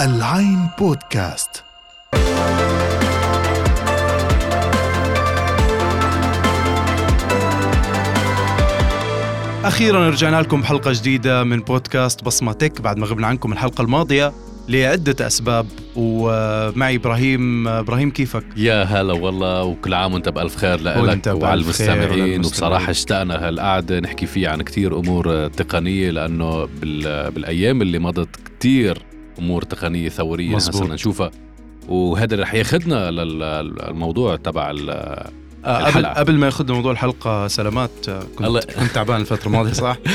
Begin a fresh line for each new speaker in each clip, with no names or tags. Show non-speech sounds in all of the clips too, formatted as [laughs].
العين بودكاست.
أخيرا رجعنا لكم بحلقة جديدة من بودكاست بصمة تك بعد ما غبنا عنكم الحلقة الماضية. لعدة أسباب ومعي إبراهيم إبراهيم كيفك
يا هلا والله وكل عام وأنت بألف خير
وأنت
لك
بألف
وعلى المستمعين. وبصراحة اشتقنا هالقعدة نحكي فيها عن كتير أمور تقنية لأنه بال... بالأيام اللي مضت كتير أمور تقنية ثورية
مزبوط.
صرنا نشوفها وهذا رح ياخذنا للموضوع تبع.
آه، قبل
الحلقة.
قبل ما ياخذنا موضوع الحلقة سلامات كنت
الله-
كنت تعبان الفترة الماضية صح؟ [laughs]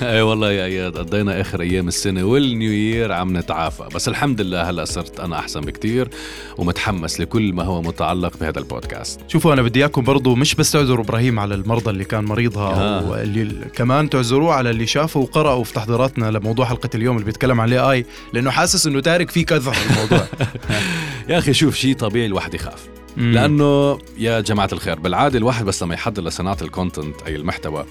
[laughs]
اي والله يا اياد قضينا آخر أيام السنة وال new year عم نتعافى بس الحمد لله هلأ صرت أنا أحسن بكتير ومتحمس لكل ما هو متعلق بهذا البودكاست
شوفوا أنا بدي إياكم برضو مش بس تعذروا إبراهيم على المرضى اللي كان مريضها
آه.
واللي كمان تعذروه على اللي شافوا وقرأوا في تحضيراتنا لموضوع حلقة اليوم اللي بيتكلم عن ال AI لأنه حاسس إنه تارك فيه كذا الموضوع [laughs]
يا أخي شوف شيء طبيعي الواحد يخاف. لأنه يا جماعة الخير بالعادة الواحد بس لما يحضر لصناعة الكونتنت أي المحتوى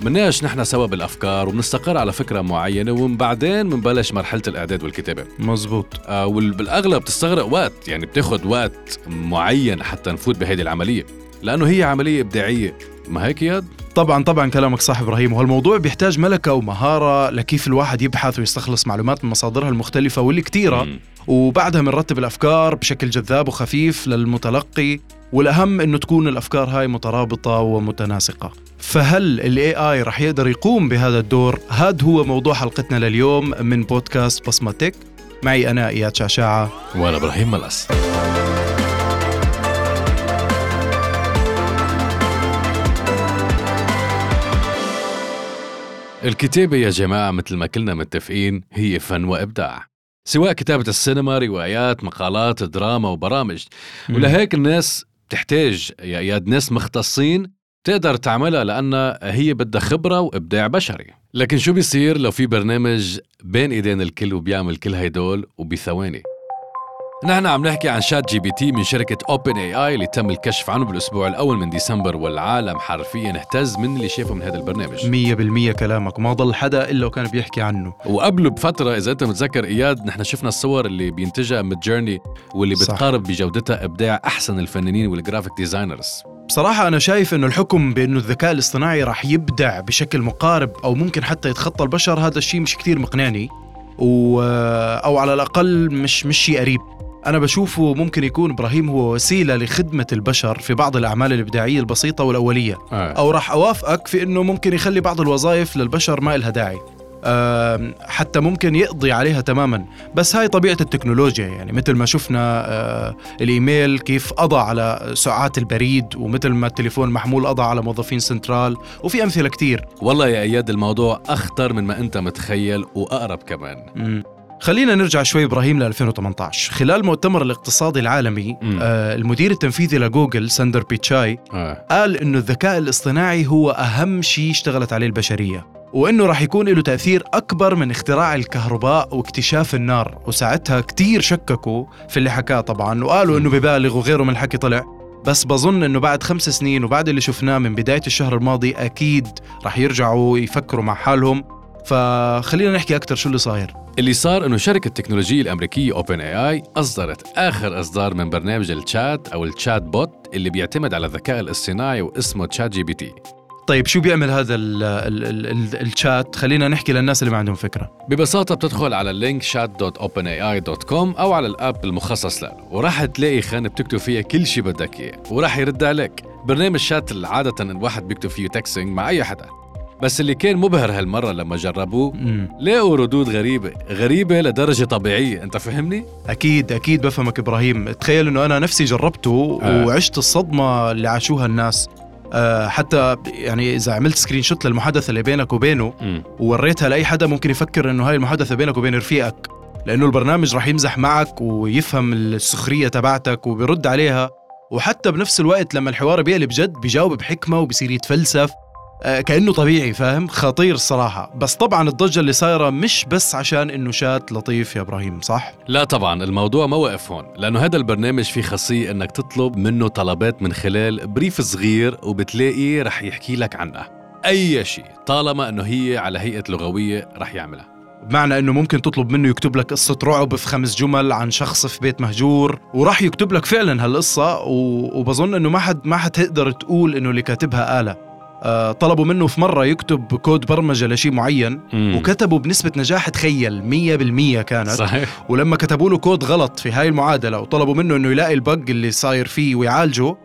بنناقش نحن سوا بالأفكار وبنستقر على فكرة معينة ومن بعدين بنبلش مرحلة الإعداد والكتابة.
مزبوط
آه وبالاغلب بتستغرق وقت يعني بتاخذ وقت معين حتى نفوت بهيدي العملية. لأنه هي عملية إبداعية. ما هيك ياد؟
طبعا طبعا كلامك صح إبراهيم. وهالموضوع بيحتاج ملكة ومهارة لكيف الواحد يبحث ويستخلص معلومات من مصادرها المختلفة
مم.
وبعدها بنرتب الأفكار بشكل جذاب وخفيف للمتلقي. والأهم إنه تكون الأفكار هاي مترابطة ومتناسقة. فهل الاي اي رح يقدر يقوم بهذا الدور؟ هذا هو موضوع حلقتنا لليوم من بودكاست بصمة تك. معي أنا إياد شعشاعة.
وأنا إبراهيم ملس الكتابة يا جماعة مثل ما كلنا متفقين هي فن وإبداع. سواء كتابة السينما، روايات، مقالات، دراما وبرامج. ولهيك الناس بتحتاج يا ناس مختصين تقدر تعملها لأنها هي بدها خبرة وإبداع بشري. لكن شو بيصير لو في برنامج بين إيدين الكل وبيعمل كل هيدول وبثواني؟ نحن عم نحكي عن ChatGPT من شركة OpenAI اللي تم الكشف عنه بالأسبوع الأول من ديسمبر والعالم حرفيا اهتز. من اللي شافه من هذا البرنامج؟
مية بالمية كلامك. وما ضل حدا إلا وكان بيحكي عنه.
وقبله بفترة إذا أنت متذكر إياد نحن شفنا الصور اللي بينتجها Midjourney واللي
صح.
بتقارب بجودتها إبداع أحسن الفنانين وال graphic designers
بصراحة أنا شايف إنه الحكم بإنه الذكاء الاصطناعي راح يبدع بشكل مقارب أو ممكن حتى يتخطى البشر هذا الشيء مش كتير مقنعني. و... أو على الأقل مش مش شيء قريب. أنا بشوفه ممكن يكون إبراهيم هو وسيلة لخدمة البشر في بعض الأعمال الإبداعية البسيطة والأولية.
آه.
أو راح أوافقك في إنه ممكن يخلي بعض الوظائف للبشر ما إلها داعي. حتى ممكن يقضي عليها تماما. بس هاي طبيعة التكنولوجيا يعني مثل ما شفنا آه، الإيميل كيف قضى على ساعي البريد ومثل ما التليفون محمول قضى على موظفين سنترال وفي أمثلة كتير.
والله يا إياد الموضوع أخطر من ما أنت متخيل وأقرب كمان.
مم. خلينا نرجع شوي إبراهيم ل 2018 خلال المؤتمر الاقتصادي العالمي
مم.
آه المدير التنفيذي لجوجل ساندار بيتشاي
آه.
قال إنه الذكاء الاصطناعي هو أهم شيء اشتغلت عليه البشرية وإنه راح يكون له تأثير أكبر من اختراع الكهرباء واكتشاف النار. وساعتها كتير شككوا في اللي حكاه طبعا وقالوا إنه ببالغ وغيره من الحكي طلع. بس بظن إنه بعد خمس سنين وبعد اللي شفناه من بداية الشهر الماضي أكيد راح يرجعوا يفكروا مع حالهم. فخلينا نحكي أكثر شو اللي صاير.
اللي صار إنه شركة التكنولوجية الأمريكية OpenAI أصدرت آخر إصدار من برنامج الشات أو ال chatbot اللي بيعتمد على الذكاء الاصطناعي واسمه ChatGPT
طيب شو بيعمل هذا ال ال ال ال الشات؟ خلينا نحكي للناس اللي ما عندهم فكرة.
ببساطة بتدخل على ال link chat.openai.com أو على ال app المخصص له وراح تلاقي خانة بتكتب فيها كل شي بدك إياه وراح يرد عليك. برنامج شات عادة الواحد بيكتب فيه texting مع أي حدا. بس اللي كان مبهر هالمرة لما جربوه. لقوا ردود غريبة غريبة لدرجة طبيعية أنت فهمني؟
أكيد أكيد بفهمك إبراهيم تخيل إنه أنا نفسي جربته
آه.
وعشت الصدمة اللي عاشوها الناس أه حتى يعني إذا عملت screenshot للمحادثة اللي بينك وبينه
مم.
ووريتها لأي حدا ممكن يفكر إنه هاي المحادثة بينك وبين رفيقك لأنه البرنامج راح يمزح معك ويفهم السخرية تبعتك وبيرد عليها وحتى بنفس الوقت لما الحوار بيقلب جد بيجاوب بحكمة وبصير يتفلسف آه، كأنه طبيعي فاهم؟ خطير الصراحة. بس طبعا الضجة اللي صايرة مش بس عشان إنه شات لطيف يا إبراهيم صح؟
لا طبعا الموضوع ما وقف هون لأنه هذا البرنامج فيه خاصية إنك تطلب منه طلبات من خلال brief صغير وبتلاقي رح يحكي لك عنها. أي شيء طالما إنه هي على هيئة لغوية رح يعملها.
بمعنى إنه ممكن تطلب منه يكتب لك قصة رعب في خمس جمل عن شخص في بيت مهجور وراح يكتب لك فعلا هالقصة و- وبظن إنه ما حد ما حتقدر تقول إنه اللي كاتبها آلة. آه، طلبوا منه في مرة يكتب كود برمجة لشيء معين
مم.
وكتبوا بنسبة نجاح تخيل 100% كانت.
صحيح.
ولما كتبوا له كود غلط في هاي المعادلة وطلبوا منه إنه يلاقي ال bug اللي صاير فيه ويعالجه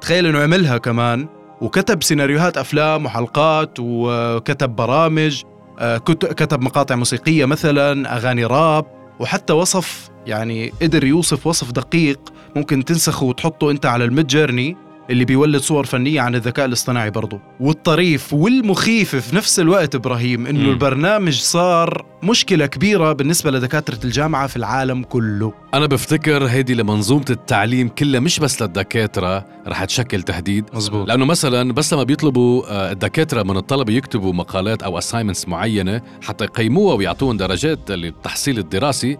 تخيل إنه عملها كمان. وكتب سيناريوهات أفلام وحلقات وكتب برامج آه، كت- كتب مقاطع موسيقية مثلا أغاني راب وحتى وصف يعني قدر يوصف وصف دقيق ممكن تنسخه وتحطه أنت على الميد جيرني. اللي بيولد صور فنية عن الذكاء الاصطناعي برضه والطريف والمخيف في نفس الوقت إبراهيم
إنه.
البرنامج صار مشكلة كبيرة بالنسبة لدكاترة الجامعة في العالم كله.
أنا بفتكر هيدي لمنظومة التعليم كلها مش بس للدكاترة رح تشكل تهديد.
مزبوط
لأنه مثلا بس لما بيطلبوا آه، الدكاترة من الطلبة يكتبوا مقالات أو assignments معينة حتى يقيموها ويعطوهم درجات للتحصيل الدراسي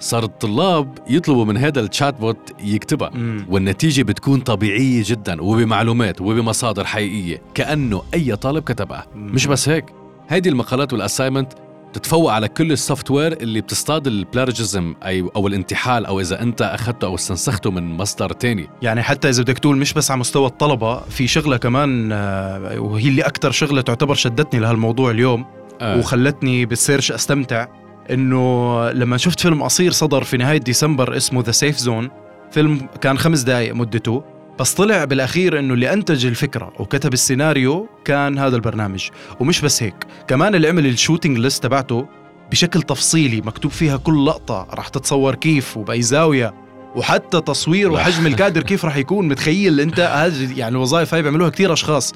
صار الطلاب يطلبوا من هذا ال chatbot يكتبها
مم.
والنتيجة بتكون طبيعية جدا وبمعلومات وبمصادر حقيقية كأنه أي طالب كتبها
مم.
مش بس هيك هيدي المقالات وال assignment تتفوق على كل ال software اللي بتصطاد ال plagiarism أي أو الانتحال أو إذا أنت أخذته أو استنسخته من مصدر تاني
يعني حتى إذا بدك تقول مش بس على مستوى الطلبة في شغلة كمان آه، وهي اللي أكثر شغلة تعتبر شدتني لهالموضوع اليوم
آه.
وخلتني بال search أستمتع إنه لما شفت فيلم قصير صدر في نهاية ديسمبر اسمه The Safe Zone فيلم كان خمس دقائق مدته بس طلع بالأخير إنه اللي أنتج الفكرة وكتب السيناريو كان هذا البرنامج. ومش بس هيك كمان اللي عمل ال shooting list تبعته بشكل تفصيلي مكتوب فيها كل لقطة راح تتصور كيف وبأي زاوية وحتى تصوير. وحجم الكادر كيف راح يكون متخيل أنت؟ هذه يعني الوظائف هاي بيعملوها كثير أشخاص.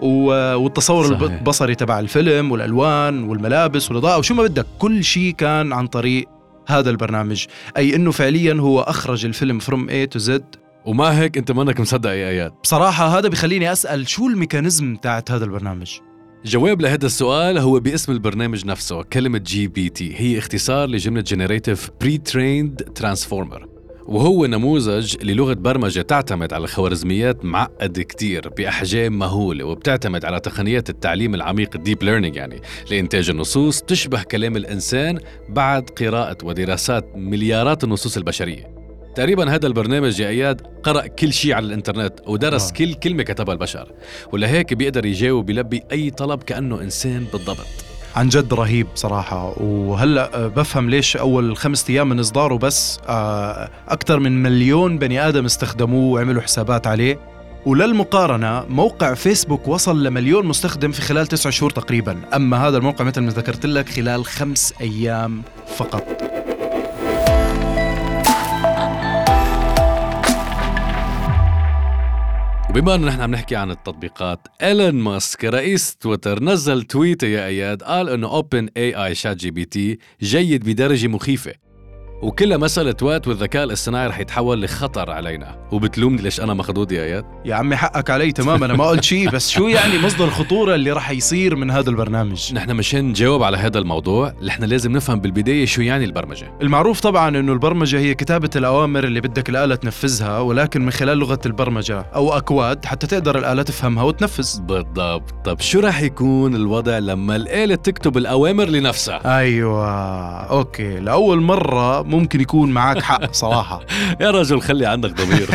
والتصور
صحيح.
البصري تبع الفيلم والألوان والملابس والأضاءة وشو ما بدك كل شيء كان عن طريق هذا البرنامج. أي إنه فعليا هو أخرج الفيلم from A to Z
وما هيك أنت منك مصدق يا آيات
بصراحة هذا بخليني أسأل شو ال mechanism تاعت هذا البرنامج؟
جواب لهذا السؤال هو باسم البرنامج نفسه كلمة GPT هي اختصار لجملة Generative Pre-trained Transformer وهو نموذج للغة برمجة تعتمد على خوارزميات معقدة كتير بأحجام مهولة وبتعتمد على تقنيات التعليم العميق ال deep learning يعني لإنتاج النصوص تشبه كلام الإنسان بعد قراءة ودراسات مليارات النصوص البشرية تقريبا هذا البرنامج يا إياد قرأ كل شيء على الإنترنت ودرس
آه.
كل كلمة كتبها البشر ولهيك بيقدر يجاوب بيلبي أي طلب كأنه إنسان بالضبط
عن جد رهيب صراحة. وهلأ بفهم ليش أول خمسة أيام من إصداره بس آه، أكثر من مليون بني آدم استخدموه وعملوا حسابات عليه. وللمقارنة موقع فيسبوك وصل لمليون مستخدم في خلال تسعة شهور تقريبا. أما هذا الموقع مثل ما ذكرت لك خلال خمس أيام فقط.
وبما أنه نحن عم نحكي عن التطبيقات إيلون ماسك رئيس تويتر نزل tweet يا أياد قال إنه أوبن اي آي شات جي بي تي جيد بدرجة مخيفة. وكلها مسألة وقت والذكاء الاصطناعي رح يتحول لخطر علينا. وبتلومني ليش أنا مخضوض يا إياد؟
يا عمي حقك علي تماما أنا ما قلت شيء بس شو يعني مصدر الخطورة اللي رح يصير من هذا البرنامج؟
نحن مشان نجاوب على هذا الموضوع نحن لازم نفهم بالبداية شو يعني البرمجة.
المعروف طبعا إنه البرمجة هي كتابة الأوامر اللي بدك الآلة تنفذها ولكن من خلال لغة البرمجة أو أكواد حتى تقدر الآلة تفهمها وتنفذ.
بالضبط. طب شو رح يكون الوضع لما الآلة تكتب الأوامر لنفسها؟
أيوه أوكي. لأول مرة ممكن يكون معك حق [laughs] صراحة.
يا رجل خلي عندك ضمير.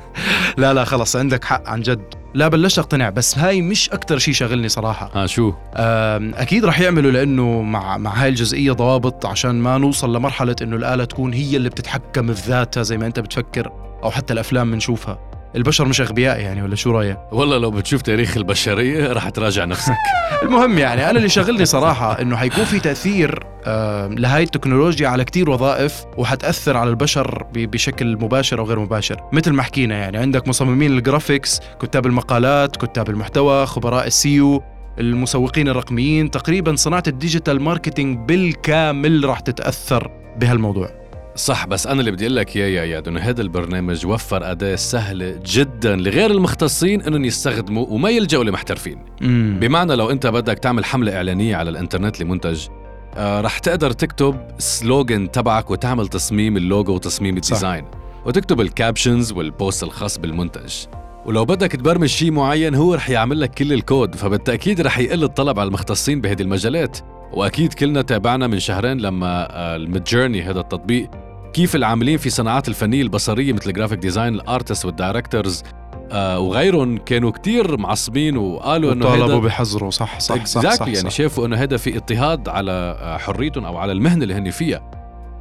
[laughs]
لا لا خلص عندك حق عن جد. لا بلشت أقتنع بس هاي مش أكتر شيء شاغلني صراحة.
ها شو؟
أكيد رح يعملوا لأنه مع مع هاي الجزئية ضوابط عشان ما نوصل لمرحلة إنه الآلة تكون هي اللي بتتحكم في ذاتها زي ما أنت بتفكر أو حتى الأفلام بنشوفها. البشر مش أغبياء يعني ولا شو رأيك؟
والله لو بتشوف تاريخ البشرية رح تراجع نفسك. [laughs]
المهم يعني أنا اللي شغلني صراحة إنه حيكون في تأثير لهاي التكنولوجيا على كتير وظائف وحتأثر على البشر بشكل مباشر أو غير مباشر. مثل ما حكينا يعني عندك مصممين ال graphics كتاب المقالات كتاب المحتوى خبراء ال SEO المسوقين الرقميين تقريبا صناعة ال digital marketing بالكامل راح تتأثر بهالموضوع.
صح بس أنا اللي بدي أقول لك يا يا إياد إنه هذا البرنامج وفر أداة سهلة جدا لغير المختصين إنهم يستخدموا وما يلجأوا لمحترفين. بمعنى لو أنت بدك تعمل حملة إعلانية على الإنترنت لمنتج آه رح تقدر تكتب slogan تبعك وتعمل تصميم اللوجو وتصميم.
ال
design وتكتب ال captions وال post الخاص بالمنتج. ولو بدك تبرمج شيء معين هو رح يعمل لك كل الكود فبالتأكيد رح يقل الطلب على المختصين بهذه المجالات. وأكيد كلنا تابعنا من شهرين لما ال Midjourney هذا التطبيق كيف العاملين في صناعات الفنية البصرية مثل ال graphic design ال artist وال directors آه وغيرهم كانوا كتير معصبين وقالوا إنه
طالبوا بحذروا صح صح صح, صح,
يعني
صح.
شافوا إنه هذا في اضطهاد على آه، حريتهم أو على المهنة اللي هن فيها.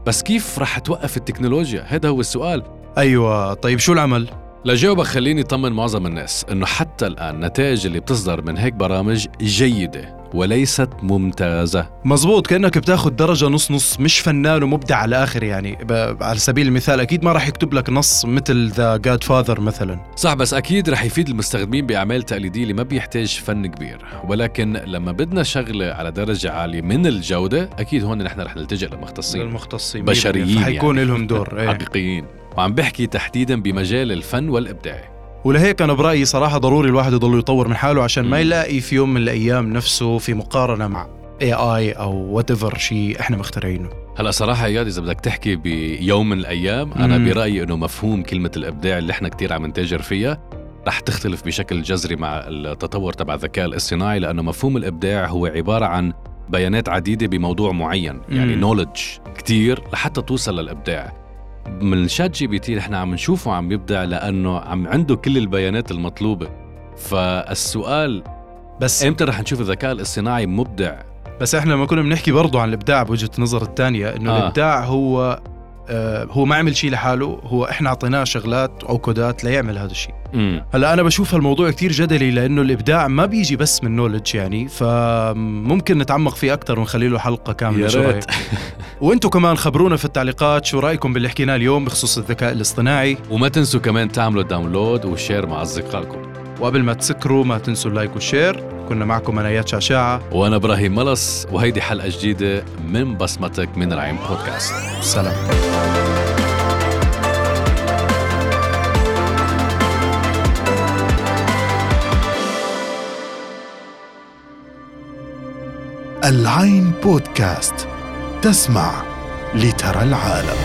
بس كيف رح توقف التكنولوجيا؟ هذا هو السؤال.
أيوه. طيب شو العمل؟
لجاوبك خليني طمن معظم الناس إنه حتى الآن النتائج اللي بتصدر من هيك برامج جيدة. وليست ممتازة.
مزبوط كأنك بتاخد درجة نص نص مش فنان ومبدع على الآخر يعني. على سبيل المثال أكيد ما راح يكتب لك نص مثل ذا جاد فاذر مثلا.
صح بس أكيد رح يفيد المستخدمين بأعمال تقليدية اللي ما بيحتاج فن كبير. ولكن لما بدنا شغلة على درجة عالية من الجودة أكيد هون نحن رح نلتجئ لمختصين
المختصين
بشريين
حيكون
يعني.
لهم دور إيه.
حقيقيين. وعم بحكي تحديدا بمجال الفن والإبداع.
ولهيك أنا برأيي صراحة ضروري الواحد يضل يطور من حاله عشان ما. يلاقي في يوم من الأيام نفسه في مقارنة مع AI أو whatever شيء إحنا مخترعينه
هلا صراحة اياد إذا بدك تحكي بيوم من الأيام أنا
مم.
برأيي إنه مفهوم كلمة الإبداع اللي إحنا كتير عم نتاجر فيها رح تختلف بشكل جذري مع التطور تبع الذكاء الاصطناعي لأنه مفهوم الإبداع هو عبارة عن بيانات عديدة بموضوع معين يعني. knowledge كتير لحتى توصل للإبداع من ChatGPT نحن عم نشوفه عم يبدع لأنه عم عنده كل البيانات المطلوبة فالسؤال
بس
إمتى رح نشوف الذكاء الاصطناعي مبدع
بس إحنا لما كنا بنحكي برضو عن الإبداع بوجهة النظر الثانية إنه
آه.
الإبداع هو هو ما عمل شيء لحاله هو إحنا أعطيناه شغلات أو كودات ليعمل هذا الشيء. هلأ أنا بشوف هالموضوع كتير جدلي لأنه الإبداع ما بيجي بس من knowledge يعني فممكن نتعمق فيه أكثر ونخلي له حلقة كاملة
يا
شو. رأيك؟ [laughs] وأنتم كمان خبرونا في التعليقات شو رأيكم باللي حكيناه اليوم بخصوص الذكاء الاصطناعي؟
وما تنسوا كمان تعملوا download و share مع أصدقائكم.
وقبل ما تسكروا ما تنسوا اللايك والشير. كنا معكم أنا اياد شعشاعه
وأنا إبراهيم ملص وهيدي حلقة جديدة من بصمتك من العين بودكاست.
سلام.
العين بودكاست تسمع لترى العالم.